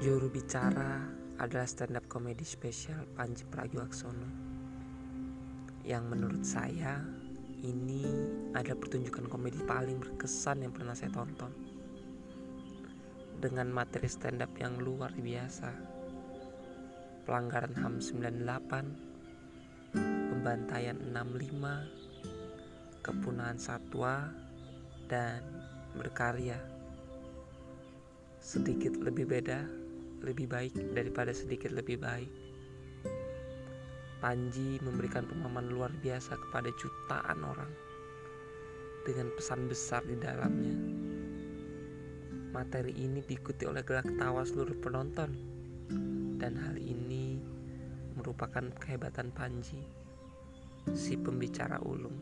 Juru bicara adalah stand up komedi spesial Panji Pragiwaksono. Yang menurut saya ini adalah pertunjukan komedi paling berkesan yang pernah saya tonton. Dengan materi stand up yang luar biasa. Pelanggaran HAM 98 pembantaian 65 kepunahan satwa dan berkarya. Sedikit lebih beda lebih baik daripada sedikit lebih baik. Panji memberikan pemahaman luar biasa kepada jutaan orang dengan pesan besar di dalamnya. Materi ini diikuti oleh gelak tawa seluruh penonton dan hal ini merupakan kehebatan Panji, si pembicara ulung.